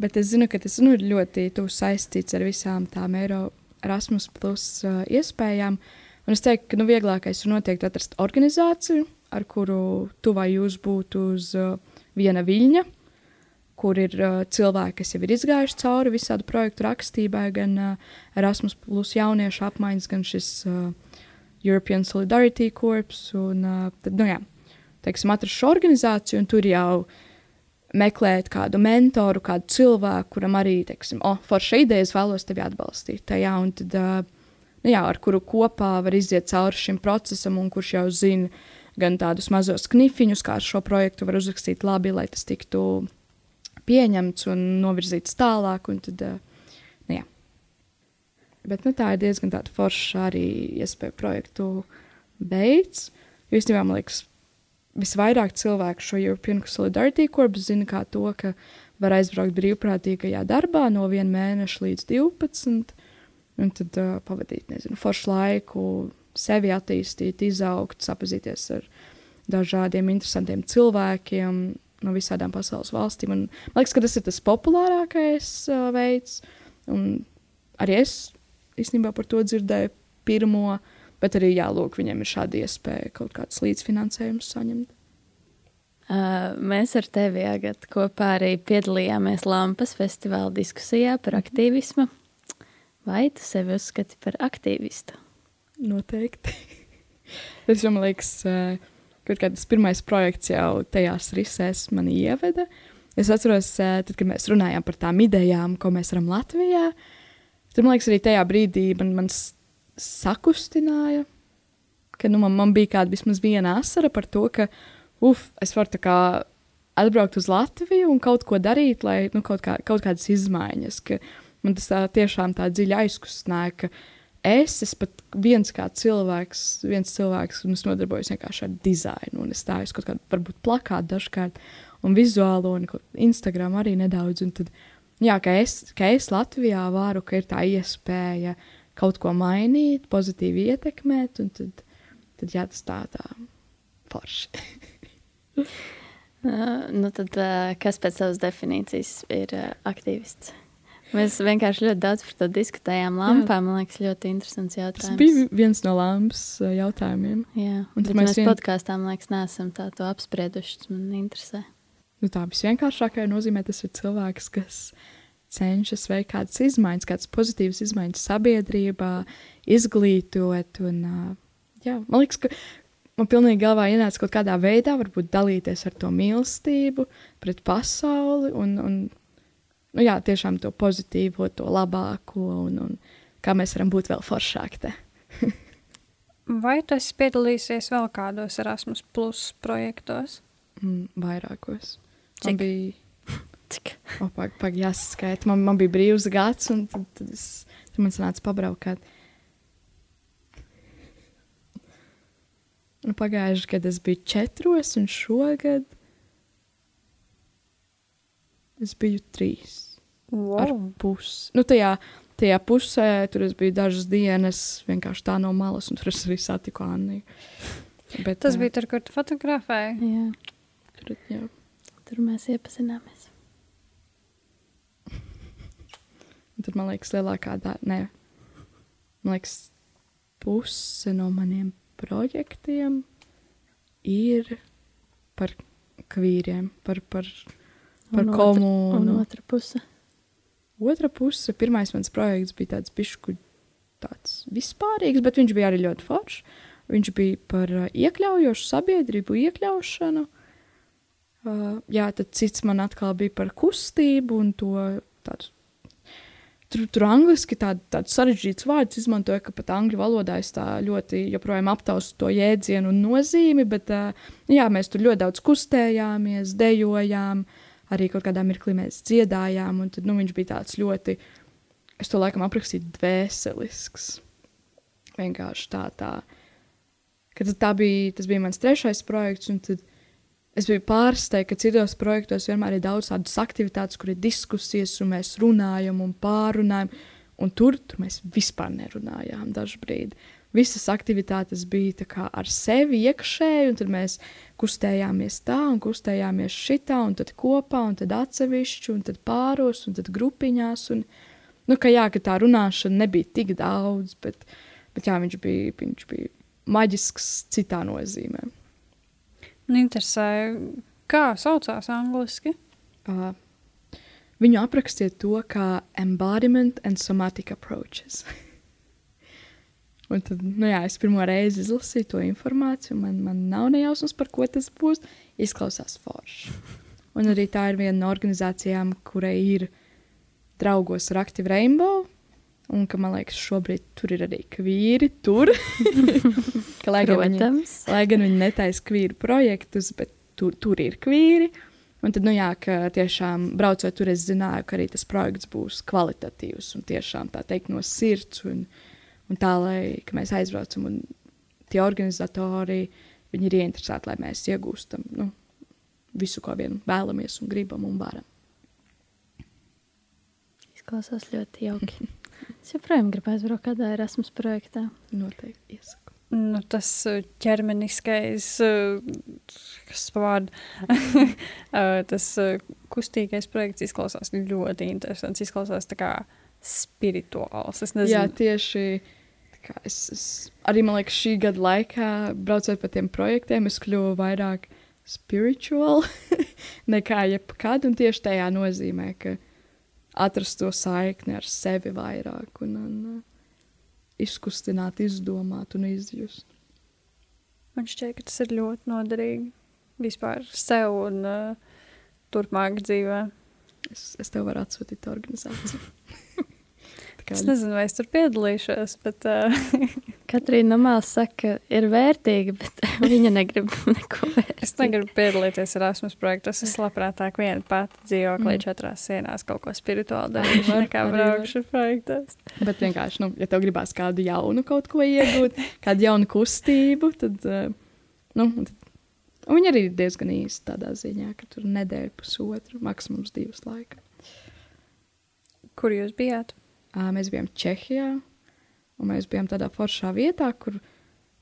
bet es zinu, ka tas nu, ir ļoti saistīts ar visām tām Erasmus plus uh, iespējām. Un es teiktu, ka nu, vieglākais ir noteikti atrast organizāciju, ar kuru tu vai jūs būtu uz uh, viena viļņa, kur ir uh, cilvēki, kas jau ir izgājuši cauri visādu projektu rakstībai, gan uh, Erasmus, plus jauniešu apmaiņas, gan šis uh, European Solidarity Corps. Un, uh, tad, nu, jā, teiksim, atrast šo organizāciju, un tur jau meklēt kādu mentoru, kādu cilvēku, kuram arī, teiksim, oh, forša ideja, es vēlos tevi atbalstīt tajā, un tad, uh, nu, jā, ar kuru kopā var iziet cauri šim procesam, un kurš jau zina, gan tādus mazos knifiņus, kā ar šo projektu var uzrakstīt labi, lai tas tiktu pieņemts un novirzīts tālāk. Un tad, eh, nu, jā. Bet nu, tā ir diezgan forša arī iespēja projektu beigts. Jo īstenībā man liekas, visvairāk cilvēku šo European Solidarity Corps zina kā to, ka var aizbraukt brīvprātīgajā darbā no 1 mēneša līdz 12. Un tad uh, pavadīt, nezinu, foršu laiku, sevi attīstīt, izaugt, sapazīties ar dažādiem interesantiem cilvēkiem no visām pasaules valstīm. Un, man liekas, ka tas ir tas populārākais uh, veids. Un arī es īstenībā par to dzirdēju pirmo, bet arī jālūk, viņiem ir šāda iespēja kaut kāds līdzfinansējums saņemt. Uh, mēs ar tevi Agat, kopā arī piedalījāmies Lampas festivāla diskusijā par aktīvismu. Vai tu sevi uzskati par aktīvistu? Noteikti. Tas man liekas, uh, kaut kāds pirmais projekts jau tajās risēs mani ieveda. Es atceros, uh, tad, kad mēs runājām par tām idejām, ko mēs varam Latvijā. Tad man liekas, arī tajā brīdī man, man sakustināja, ka nu, man, man bija kāda vismaz viena asara par to, ka uf, es varu kā atbraukt uz Latviju un kaut ko darīt, lai nu, kaut, kā, kaut kādas izmaiņas. Ka man tas tā, tiešām tā dziļi aizkustināja, es esmu pat viens kā cilvēks, viens cilvēks, un es nodarbojos vienkārši ar dizainu. Un es stāju uz kaut kādu, varbūt plakātu dažkārt, un vizuālo, un Instagram arī nedaudz. Un tad, jā, ka es, ka es Latvijā varu, ka ir tā iespēja kaut ko mainīt, pozitīvi ietekmēt, un tad, tad jā, tas tā, tā forši. Uh, nu tad, uh, kas pēc savas definīcijas ir uh, aktīvists? Mēs vienkārši ļoti daudz par to diskutējām. Lampā, man liekas, ļoti interesants jautājums. Tas bija viens no lampas jautājumiem. Jā, un tad mēs vien... podkāstā, man liekas, neesam tā to apsprieduši. Tas man interesē. Nu, tā visvienkāršākajā nozīmē tas ir cilvēks, kas cenšas veikt kādas izmaiņas, kādas pozitīvas izmaiņas sabiedrībā, izglītot. Un, jā, man liekas, ka man pilnīgi galvā ienāca kaut kādā veidā, varbūt dalīties ar to mīlestību pret pasauli un, un nu, jā, tiešām to pozitīvo, to labāko un, un kā mēs varam būt vēl foršāki. Vai tas piedalīsies vēl kādos Erasmus Plus projektos? Mm, vairākos. Cik? Man bija. Cik? O, pag, pag, jāsaskaita. Man, man bija brīvs gads, un tad, tad, es, tad man sanāca pabraukāt. Nu, Pagājušajā gadā es biju četros, un šogad es biju trīs. Wow. Ar pusi. Nu, tajā, tajā pusē tur es biju dažas dienas vienkārši tā no malas, un tur es arī satiku Annu. Bet, Tas jā, bija tur, kur tu fotografēji. Jā, tur, jā. tur mēs iepazināmies. Tad man liekas, lielākā daļa, ne, man liekas, puse no maniem projektiem ir par kvīriem, par, par, par Un otra- Un komunu. otra puse. Otra puse, pirmais mans projekts bija tāds pišku tāds vispārīgs, bet viņš bija arī ļoti foršs. Viņš bija par uh, iekļaujošu sabiedrību, iekļaušanu. Uh, jā, tad cits man atkal bija par kustību un to tādu. Tur, tur angliski tādu, tādu sarežģītu vārdu izmantoja, ka pat angļu valodā es tā ļoti joprojām aptaustu to jēdzienu un nozīmi, bet uh, jā, mēs tur ļoti daudz kustējāmies, dejojām, arī kaut kādā mirklī mēs dziedājām, un tad nu, viņš bija tāds ļoti, es to laikam aprakstīju, dvēselisks. Vienkārši tā, tā. Kad tā bija, tas bija mans trešais projekts, un tad es biju pārsteigta, ka citos projektos vienmēr ir daudz tādas aktivitātes, kur ir diskusijas, un mēs runājam un pārunājam, un tur, tur mēs vispār nerunājām dažbrīd. Visas aktivitātes bija ar sevi iekšēji, un tad mēs kustējāmies tā, un kustējāmies šitā, un tad kopā, un tad atsevišķi, un tad pāros, un tad grupiņās. Un, nu, ka jā, ka tā runāšana nebija tik daudz, bet, bet jā, viņš bija, viņš bija maģisks citā nozīmē. Man interesē, kā saucās angliski. Uh, viņu aprakstīja to kā embodiment and somatic approaches. Un tad, nu jā, es pirmo reizi izlasīju to informāciju, man, man nav nejausmas, par ko tas būs. Izklausās forši. Un arī tā ir viena no organizācijām, kurai ir draugos ar Active Rainbow. Un ka man liekas, šobrīd tur ir arī kvīri. Tur, ka, lai, gan viņi, lai gan viņi netaisa kvīru projektus, bet tur, tur ir kvīri. Un tad, nu jā, ka tiešām braucot tur, es zināju, ka arī tas projekts būs kvalitatīvs un tiešām tā teikt no sirds. Un, un tā, lai ka mēs aizbraucam un tie organizatori, viņi ir ieinteresēti, lai mēs iegūstam nu, visu, ko vien vēlamies un gribam un varam. Izklausās ļoti jauki. Es joprojām gribu aizbraukt kādā Erasmus projektā. Noteikti iesaku. Nu, tas uh, ķermeniskais, uh, kas tas uh, kustīgais projekts izklausās ļoti interesants. Izklausās tā kā spirituāls. Es nezinu, Jā, tieši es, es arī man liekas, šī gada laikā, braucot pa tiem projektiem, es kļuvu vairāk spiritual nekā jebkad. Un tieši tajā nozīmē, ka atrast to saikni ar sevi vairāk un, un uh, izkustināt, izdomāt un izjust. Man šķiet, ka tas ir ļoti noderīgi vispār sev un uh, turpmāk dzīvē. Es, es tev varu atsūtīt organizāciju. kā... Es nezinu, vai es tur piedalīšos, bet. Uh... Katrīna Namāls saka, ka ir vērtīga, bet viņa negrib neko vērtīgu. Es negribu piedalīties Erasmus projektos. Es labprātāk viena pati dzīvoklī mm. četrās sienās kaut ko spirituāli darīšu, nekā braukšu projektos. Bet vienkārši, nu, ja tev gribās kādu jaunu kaut ko iegūt, kādu jaunu kustību, tad, uh, nu, tad Un viņa arī ir diezgan īsta tādā ziņā, ka tur nedēļa, pusotra, maksimums divas laika. Kur jūs bijāt? Mēs bijām Čehijā, un mēs bijām tādā foršā vietā, kur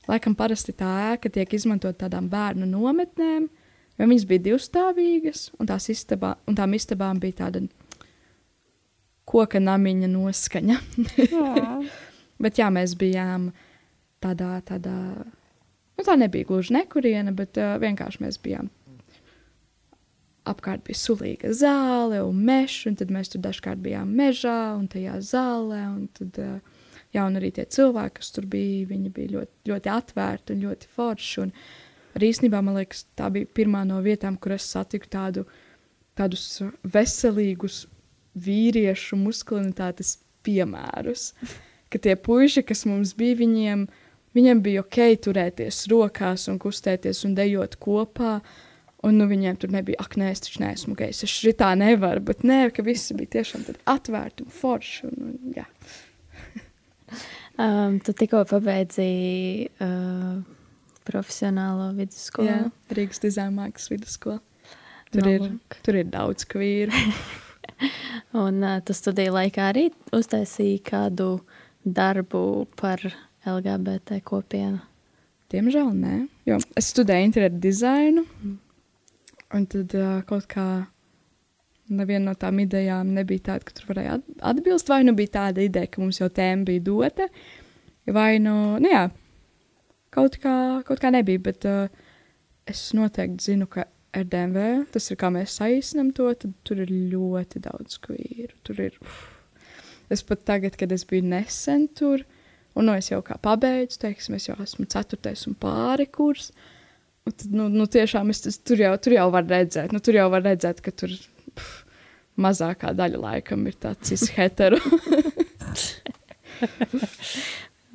laikam parasti tā ēka tiek izmantot tādām bērnu nometnēm, jo viņas bija divstāvīgas, un, istabā, un tām istabām bija tāda koka namiņa noskaņa. jā. bet jā, mēs bijām tādā, tādā, nu tā nebija gluži nekuriena, bet uh, vienkārši mēs bijām apkārt bija sulīga zāle un mežs, un tad mēs tur dažkārt bijām mežā un tajā zālē. Un tad, jā, un arī tie cilvēki, kas tur bija, viņi bija ļoti, ļoti atvērti un ļoti forši. Un arī īstenībā man liekas, tā bija pirmā no vietām, kur es satiku tādu, tādus veselīgus vīriešu muskulinitātes piemērus. Ka tie puiši, kas mums bija, viņiem, viņiem bija ok turēties rokās un kustēties un dejot kopā. Uh, Un nu, viņiem tur nebija, ak, nē, es taču neesmu gejs. Es šitā nevaru, bet nē, ka visi bija tiešām atvērti un forši. Un, un, jā. um, tu tikko pabeidzi uh, profesionālo vidusskolu. Jā, Rīgas dizaina mākslas vidusskolu. Tur, no, ir, tur ir daudz kvīru. un uh, tu studiju laikā arī uztaisīji kādu darbu par LGBT kopienu? Diemžēl nē, jo es studēju internetu dizainu. Mm Un tad uh, kaut kā neviena no tām idejām nebija tāda, ka tur varēja atbilst. Vai nu bija tāda ideja, ka mums jau tēma bija dota, vai nu, nu jā, kaut kā, kaut kā nebija. Bet uh, es noteikti zinu, ka RDMV, tas ir kā mēs saīsinām to, tad tur ir ļoti daudz kvīru. Tur ir. Uf. Es pat tagad, kad es biju nesen tur, un nu, es jau kā pabeidzu, teiksim, es jau esmu ceturtais un pāri kurs. Uh, Un tad, nu, nu tiešām es, tas, tur, jau, tur jau var redzēt, nu, tur jau var redzēt, ka tur pf, mazākā daļa laikam ir tāds hetero.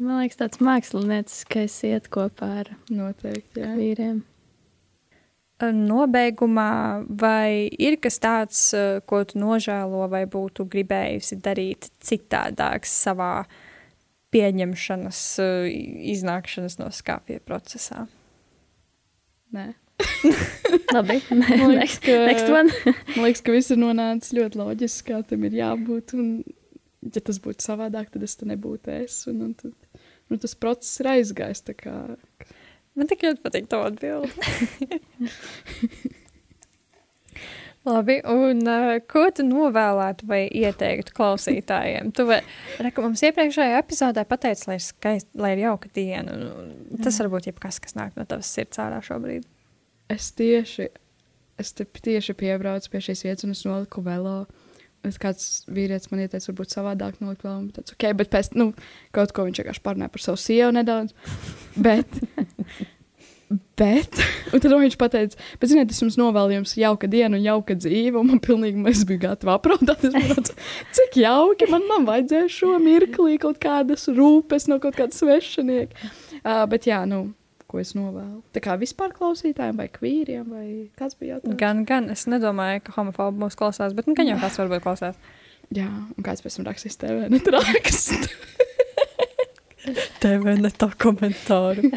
Man liekas, tāds mākslinieckais iet kopā ar Noteikti, jā. vīriem. Nobeigumā, vai ir kas tāds, ko tu nožēlo, vai būtu gribējusi darīt citādāk savā pieņemšanas, iznākšanas no skāpja procesā? Nē. Labi, man liekas, ka, Next one. man liekas, ka viss ir nonācis ļoti loģiski, kā tam ir jābūt. Un, ja tas būtu savādāk, tad es te nebūtu es. Un, un tad, nu, tas process ir aizgājis. Kā... Man tik ļoti patīk tā atbilde. Labi, un uh, ko tu novēlētu vai ieteiktu klausītājiem? Tu vai, reku, mums iepriekšējā epizodē pateici, lai ir skaisti, lai ir jauka diena. Tas var būt jebkas, kas nāk no tavas sirds ārā šobrīd. Es tieši, es tieši piebraucu pie šīs vietas un es noliku velo. Es kāds vīrietis man ieteica, varbūt savādāk nolikt bet tāds, ok, bet pēc, nu, kaut ko viņš vienkārši parunāja par savu sievu nedaudz. Bet Bet, un tad viņš teica, bet, ziniet, es jums novēlu jums jauka dienu un jauka dzīve, un man pilnīgi mēs bijām gatavi apraudāt. Es domāju, cik jauki man, man vajadzēja šo mirklī kaut kādas rūpes no kaut kāda svešinieka. Uh, bet jā, nu, ko es novēlu? Tā kā vispār klausītājiem vai kvīriem, vai kas bija jautājums? Gan, gan, es nedomāju, ka homofobi mūs klausās, bet, nu, gan jau kāds varbūt klausās. Jā, un kāds pēc tam rakstīs TV, netrākst. TV ne tā komentāru.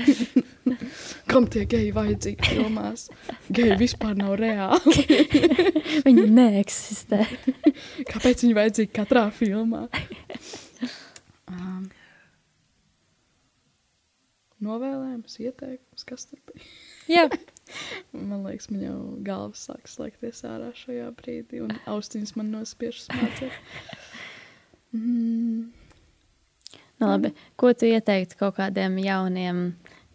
Kam tie geji vajadzīgi filmās? Geji vispār nav reāli. viņi neeksistē. Kāpēc viņi vajadzīgi katrā filmā? Um, novēlējums, ieteikums, kas tur bija? Jā. man liekas, man jau galva sāk slēgties ārā šajā brīdī, un austiņas man nospiež smācēt. Mm. Nu, labi. Ko tu ieteiktu kaut kādiem jauniem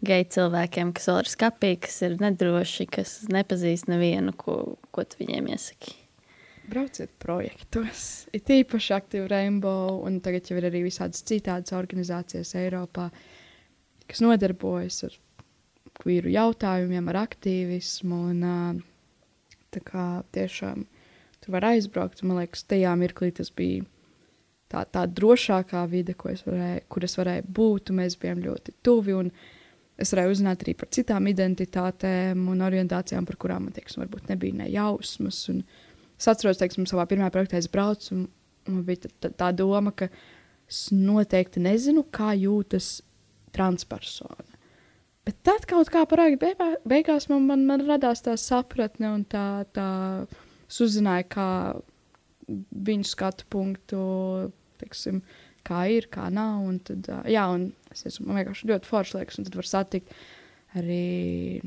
geju cilvēkiem, kas vēl ir skapīgi, kas ir nedroši, kas nepazīst nevienu, ko, ko tu viņiem iesaki? Brauciet projektos. Ir tīpaši aktīvi Rainbow, un tagad jau ir arī visādas citādas organizācijas Eiropā, kas nodarbojas ar kvīru jautājumiem, ar aktīvismu. Un, tā kā tiešām tur var aizbraukt, man liekas, tajā mirklī tas bija tā, tā drošākā vide, es varēju, kur es varēju būt. Mēs bijām ļoti tuvi. Es varēju uzzināt arī par citām identitātēm un orientācijām, par kurām man teiksim, varbūt nebija ne jausmas. Un es atceros, teiksim, savā pirmā projektā es braucu, un man bija tā, tā, tā doma, ka es noteikti nezinu, kā jūtas transpersona. Bet tad kaut kā parādījās, beigās man, man, man radās tā sapratne un tā, tā es uzzināju, kā viņu skatu punktu teiksim, kā ir, kā nav. Un tad, jā, un es esmu man vienkārši ļoti forši liekas, un tad var satikt arī.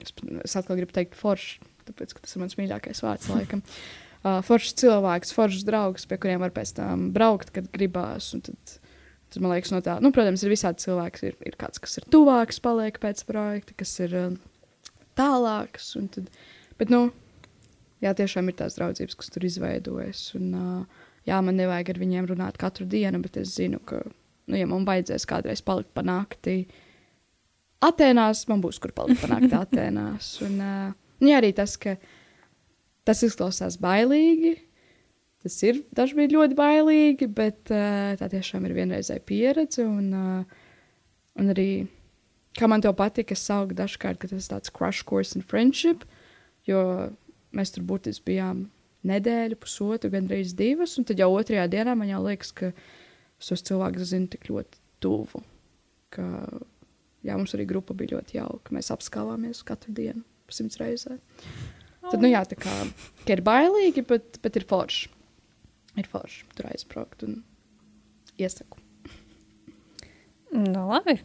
Es, es atkal gribu teikt, forši, tāpēc, tas ir mans mīļākais vārds, laikam. Uh, foršs cilvēks, foršs draugs, pie kuriem var pēc tam braukt, kad gribās. Tad, tad man liekas, no tā, nu, protams, ir visādi cilvēki. Ir, ir kāds, kas ir tuvāks, paliek pēc projekta, kas ir uh, tālāks. Tad, bet, nu, jā, tiešām ir tās draudzības, kas tur izveidojas. Un, uh, jā, man nevajag ar viņiem runāt katru dienu, bet es zinu, ka, nu, ja man vajadzēs kādreiz palikt pa nakti Atēnās, man būs kur palikt pa nakti Atēnās. Un, uh, jā, arī tas, ka tas izklausās bailīgi. Tas ir dažkārt ļoti bailīgi, bet uh, tā tiešām ir vienreizēja pieredze. Un, uh, un arī, kā man te patīk, es saucu dažkārt, ka tas ir tāds crash course in friendship, jo mēs tur būtiski bijām nedēļu, pusotru, gandrīz divas, un tad jau otrajā dienā man jau liekas, ka es tos cilvēkus zinu tik ļoti tuvu. Ka, jā, mums arī grupa bija ļoti jauka. Mēs apskāvāmies katru dienu, simts reizes. Tad, nu jā, tā kā ir bailīgi, bet, bet ir forši. Ir forši tur aizbraukt un iesaku. Nu, labi.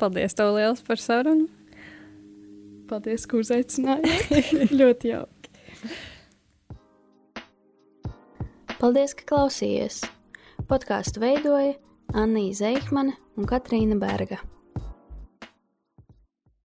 Paldies, tev liels par sarunu. Paldies, ka uzaicinājāt. ļoti jauki. Paldies, ka klausījāties! Podkāstu veidoja Anna Zeihmane un Katrīna Berga.